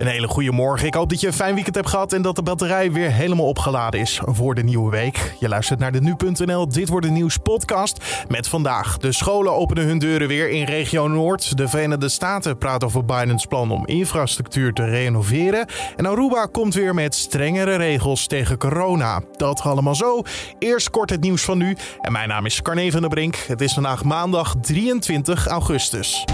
Een hele goede morgen. Ik hoop dat je een fijn weekend hebt gehad en dat de batterij weer helemaal opgeladen is voor de nieuwe week. Je luistert naar de nu.nl Dit wordt een nieuws podcast met vandaag. De scholen openen hun deuren weer in regio Noord. De Verenigde Staten praten over Bidens plan om infrastructuur te renoveren. En Aruba komt weer met strengere regels tegen corona. Dat allemaal zo. Eerst kort het nieuws van nu. En mijn naam is Carne van der Brink. Het is vandaag maandag 23 augustus.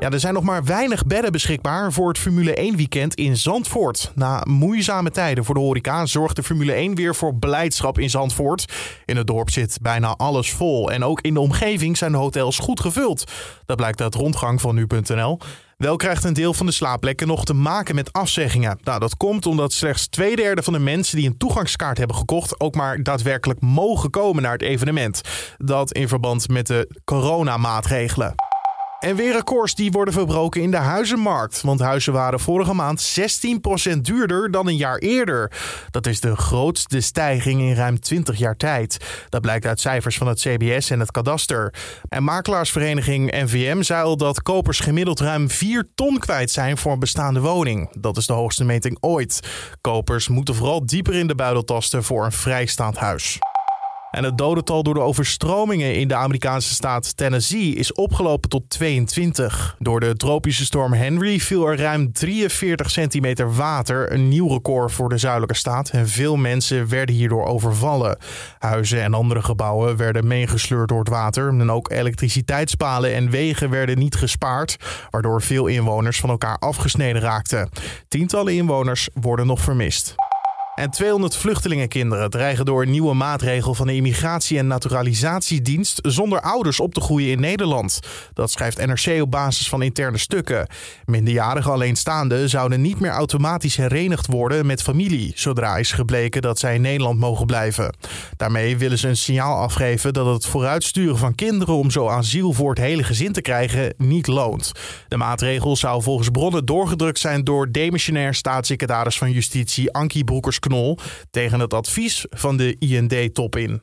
Ja, er zijn nog maar weinig bedden beschikbaar voor het Formule 1 weekend in Zandvoort. Na moeizame tijden voor de horeca zorgt de Formule 1 weer voor beleidschap in Zandvoort. In het dorp zit bijna alles vol en ook in de omgeving zijn de hotels goed gevuld. Dat blijkt uit rondgang van nu.nl. Wel krijgt een deel van de slaapplekken nog te maken met afzeggingen. Nou, dat komt omdat slechts twee derde van de mensen die een toegangskaart hebben gekocht ook maar daadwerkelijk mogen komen naar het evenement. Dat in verband met de coronamaatregelen. En weer records die worden verbroken in de huizenmarkt. Want huizen waren vorige maand 16% duurder dan een jaar eerder. Dat is de grootste stijging in ruim 20 jaar tijd. Dat blijkt uit cijfers van het CBS en het kadaster. En makelaarsvereniging NVM zei al dat kopers gemiddeld ruim 4 ton kwijt zijn voor een bestaande woning. Dat is de hoogste meting ooit. Kopers moeten vooral dieper in de buidel tasten voor een vrijstaand huis. En het dodental door de overstromingen in de Amerikaanse staat Tennessee is opgelopen tot 22. Door de tropische storm Henry viel er ruim 43 centimeter water, een nieuw record voor de zuidelijke staat. En veel mensen werden hierdoor overvallen. Huizen en andere gebouwen werden meegesleurd door het water. En ook elektriciteitspalen en wegen werden niet gespaard, waardoor veel inwoners van elkaar afgesneden raakten. Tientallen inwoners worden nog vermist. En 200 vluchtelingenkinderen dreigen door een nieuwe maatregel van de Immigratie- en Naturalisatiedienst zonder ouders op te groeien in Nederland. Dat schrijft NRC op basis van interne stukken. Minderjarige alleenstaanden zouden niet meer automatisch herenigd worden met familie, zodra is gebleken dat zij in Nederland mogen blijven. Daarmee willen ze een signaal afgeven dat het vooruitsturen van kinderen om zo asiel voor het hele gezin te krijgen niet loont. De maatregel zou volgens bronnen doorgedrukt zijn door demissionair staatssecretaris van Justitie Ankie Broekers tegen het advies van de IND-top in.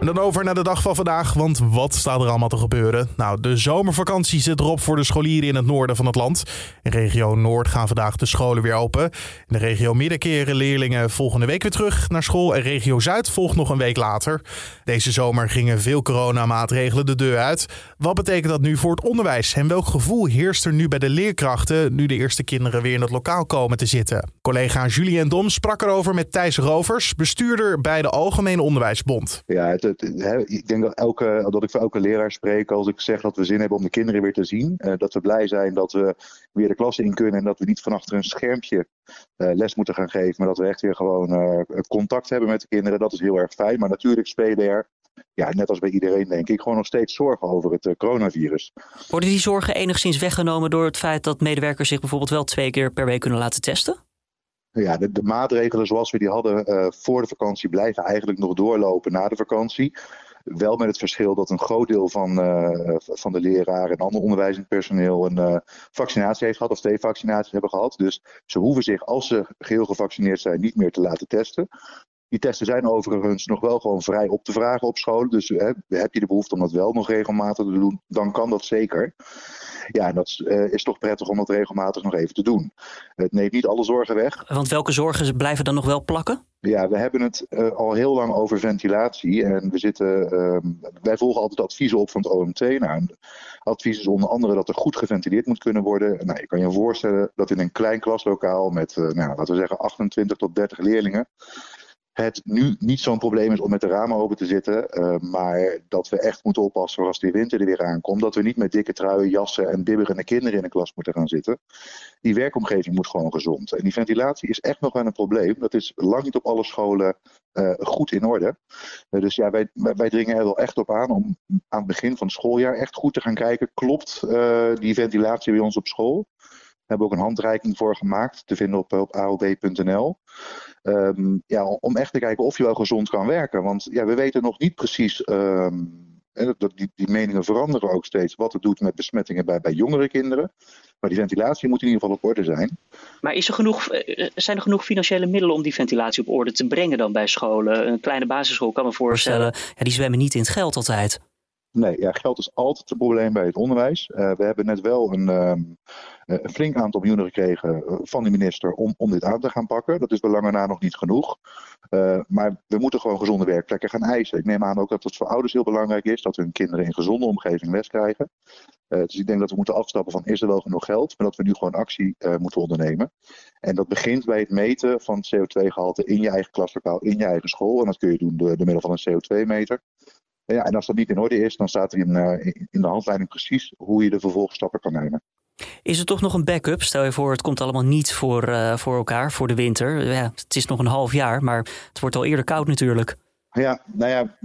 En dan over naar de dag van vandaag, want wat staat er allemaal te gebeuren? Nou, de zomervakantie zit erop voor de scholieren in het noorden van het land. In regio Noord gaan vandaag de scholen weer open. In de regio Midden keren leerlingen volgende week weer terug naar school. En regio Zuid volgt nog een week later. Deze zomer gingen veel coronamaatregelen de deur uit. Wat betekent dat nu voor het onderwijs? En welk gevoel heerst er nu bij de leerkrachten nu de eerste kinderen weer in het lokaal komen te zitten? Collega Julien Dom sprak erover met Thijs Rovers, bestuurder bij de Algemene Onderwijsbond. Ja, ik denk dat, elke, dat ik voor elke leraar spreek als ik zeg dat we zin hebben om de kinderen weer te zien. Uh, dat we blij zijn dat we weer de klas in kunnen en dat we niet van achter een schermpje uh, les moeten gaan geven. Maar dat we echt weer gewoon uh, contact hebben met de kinderen. Dat is heel erg fijn. Maar natuurlijk spelen er ja, net als bij iedereen denk ik, gewoon nog steeds zorgen over het coronavirus. Worden die zorgen enigszins weggenomen door het feit dat medewerkers zich bijvoorbeeld wel twee keer per week kunnen laten testen? Ja, de, de, maatregelen zoals we die hadden uh, voor de vakantie blijven eigenlijk nog doorlopen na de vakantie. Wel met het verschil dat een groot deel van, uh, van de leraren en ander onderwijzend personeel een uh, vaccinatie heeft gehad of twee vaccinaties hebben gehad. Dus ze hoeven zich, als ze geheel gevaccineerd zijn, niet meer te laten testen. Die testen zijn overigens nog wel gewoon vrij op te vragen op scholen. Dus hè, heb je de behoefte om dat wel nog regelmatig te doen, dan kan dat zeker. Ja, en dat uh, is toch prettig om dat regelmatig nog even te doen. Het neemt niet alle zorgen weg. Want welke zorgen blijven dan nog wel plakken? Ja, we hebben het uh, al heel lang over ventilatie. En we zitten, uh, wij volgen altijd adviezen op van het OMT. Nou, advies is onder andere dat er goed geventileerd moet kunnen worden. Nou, je kan je voorstellen dat in een klein klaslokaal met, uh, nou, laten we zeggen, 28 tot 30 leerlingen het nu niet zo'n probleem is om met de ramen open te zitten. Uh, maar dat we echt moeten oppassen als die winter er weer aankomt. Dat we niet met dikke truien, jassen en bibberende kinderen in de klas moeten gaan zitten. Die werkomgeving moet gewoon gezond. En die ventilatie is echt nog wel een probleem. Dat is lang niet op alle scholen uh, goed in orde. Uh, dus ja, wij, wij dringen er wel echt op aan om aan het begin van het schooljaar echt goed te gaan kijken. Klopt die ventilatie bij ons op school? We hebben ook een handreiking voor gemaakt, te vinden op, op aob.nl. Um, ja, om echt te kijken of je wel gezond kan werken. Want ja, we weten nog niet precies, um, die, die meningen veranderen ook steeds, wat het doet met besmettingen bij, bij jongere kinderen. Maar die ventilatie moet in ieder geval op orde zijn. Maar is er genoeg, zijn er genoeg financiële middelen om die ventilatie op orde te brengen dan bij scholen? Een kleine basisschool kan me voorstellen, ja, die zwemmen niet in het geld altijd. Nee, ja, geld is altijd een probleem bij het onderwijs. we hebben net wel een, ehm, een flink aantal miljoenen gekregen van de minister om, om dit aan te gaan pakken. Dat is bij na nog niet genoeg. maar we moeten gewoon gezonde werkplekken gaan eisen. Ik neem aan ook dat het voor ouders heel belangrijk is dat hun kinderen in gezonde omgeving les krijgen. dus ik denk dat we moeten afstappen van is er wel genoeg geld, maar dat we nu gewoon actie moeten ondernemen. En dat begint bij het meten van CO2-gehalte in je eigen klaslokaal, in je eigen school. En dat kun je doen door, door middel van een CO2-meter. Ja, en als dat niet in orde is, dan staat er in, uh, in de handleiding precies hoe je de vervolgstappen kan nemen. Is er toch nog een backup? Stel je voor, het komt allemaal niet voor, uh, voor elkaar voor de winter. Ja, het is nog een half jaar, maar het wordt al eerder koud natuurlijk. Ja, nou ja,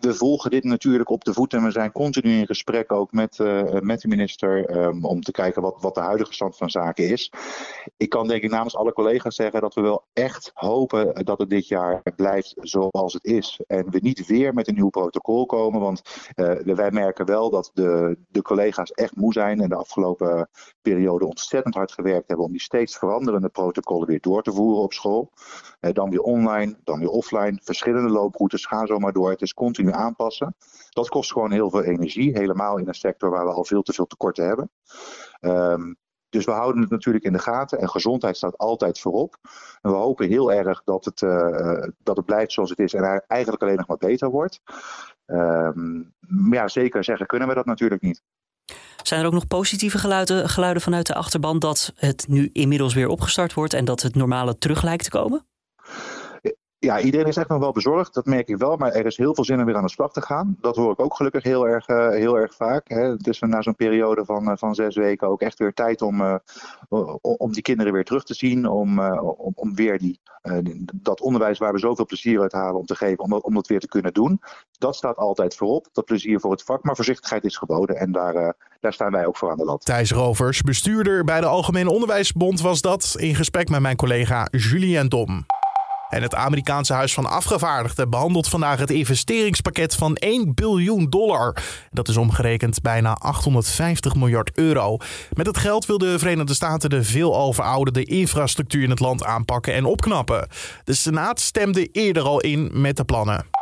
we, volgen dit natuurlijk op de voet en we zijn continu in gesprek ook met, uh, met de minister um, om te kijken wat, wat de huidige stand van zaken is. Ik kan denk ik namens alle collega's zeggen dat we wel echt hopen dat het dit jaar blijft zoals het is. En we niet weer met een nieuw protocol komen, want uh, wij merken wel dat de, de collega's echt moe zijn en de afgelopen periode ontzettend hard gewerkt hebben om die steeds veranderende protocollen weer door te voeren op school. Uh, dan weer online, dan weer offline, verschillende looproutes routes, ga zo maar door. Het is continu aanpassen. Dat kost gewoon heel veel energie, helemaal in een sector waar we al veel te veel tekorten hebben. Um, dus we houden het natuurlijk in de gaten en gezondheid staat altijd voorop. En we hopen heel erg dat het, uh, dat het blijft zoals het is en eigenlijk alleen nog maar beter wordt. Maar ja, zeker zeggen kunnen we dat natuurlijk niet. Zijn er ook nog positieve geluiden, geluiden vanuit de achterban dat het nu inmiddels weer opgestart wordt en dat het normale terug lijkt te komen? Ja, iedereen is echt nog wel bezorgd, dat merk ik wel. Maar er is heel veel zin om weer aan de slag te gaan. Dat hoor ik ook gelukkig heel erg, uh, heel erg vaak. Hè. Het is na zo'n periode van, uh, van zes weken ook echt weer tijd om, uh, om die kinderen weer terug te zien. Om, om, weer die, dat onderwijs waar we zoveel plezier uit halen om te geven, om, om dat weer te kunnen doen. Dat staat altijd voorop, dat plezier voor het vak. Maar voorzichtigheid is geboden en daar, daar staan wij ook voor aan de lat. Thijs Rovers, bestuurder bij de Algemene Onderwijsbond, was dat in gesprek met mijn collega Julien Dom. En het Amerikaanse Huis van Afgevaardigden behandelt vandaag het investeringspakket van 1 biljoen dollar. Dat is omgerekend bijna 850 miljard euro. Met het geld wil de Verenigde Staten de veelal verouderde infrastructuur in het land aanpakken en opknappen. De Senaat stemde eerder al in met de plannen.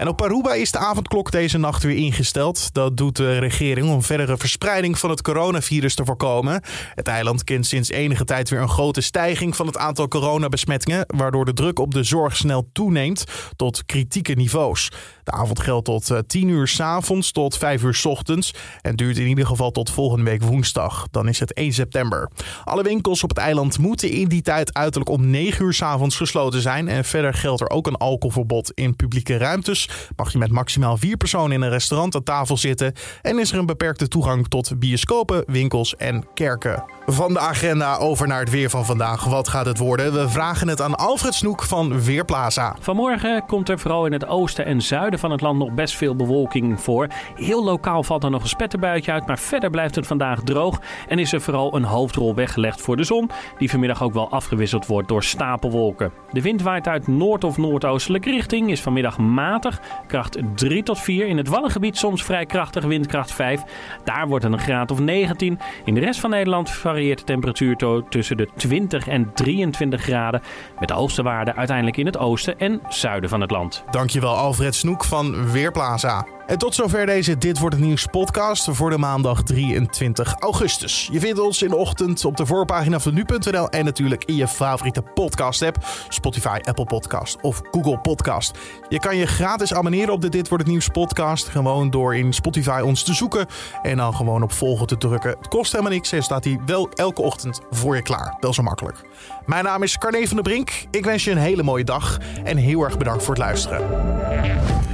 En op Aruba is de avondklok deze nacht weer ingesteld. Dat doet de regering om verdere verspreiding van het coronavirus te voorkomen. Het eiland kent sinds enige tijd weer een grote stijging van het aantal coronabesmettingen, waardoor de druk op de zorg snel toeneemt tot kritieke niveaus. De avond geldt tot 10 eh, uur s avonds tot 5 uur s ochtends en duurt in ieder geval tot volgende week woensdag. Dan is het 1 september. Alle winkels op het eiland moeten in die tijd uiterlijk om 9 uur s avonds gesloten zijn. En verder geldt er ook een alcoholverbod in publieke ruimtes. Mag je met maximaal vier personen in een restaurant aan tafel zitten. En is er een beperkte toegang tot bioscopen, winkels en kerken. Van de agenda over naar het weer van vandaag. Wat gaat het worden? We vragen het aan Alfred Snoek van Weerplaza. Vanmorgen komt er vooral in het oosten en zuiden van het land nog best veel bewolking voor. Heel lokaal valt er nog een spetterbuitje uit, maar verder blijft het vandaag droog. En is er vooral een hoofdrol weggelegd voor de zon, die vanmiddag ook wel afgewisseld wordt door stapelwolken. De wind waait uit noord- of noordoostelijke richting, is vanmiddag matig, kracht 3 tot 4. In het Wallengebied soms vrij krachtig, windkracht 5. Daar wordt het een graad of 19. In de rest van Nederland varieert de temperatuur tussen de 20 en 23 graden. Met de hoogste waarde uiteindelijk in het oosten en zuiden van het land. Dankjewel Alfred Snoek van Weerplaza. En tot zover deze Dit Wordt Het Nieuws podcast voor de maandag 23 augustus. Je vindt ons in de ochtend op de voorpagina van nu.nl en natuurlijk in je favoriete podcast app. Spotify, Apple Podcast of Google Podcast. Je kan je gratis abonneren op de Dit Wordt Het Nieuws podcast. Gewoon door in Spotify ons te zoeken en dan gewoon op volgen te drukken. Het kost helemaal niks en staat hij wel elke ochtend voor je klaar. Wel zo makkelijk. Mijn naam is Carne van der Brink. Ik wens je een hele mooie dag en heel erg bedankt voor het luisteren.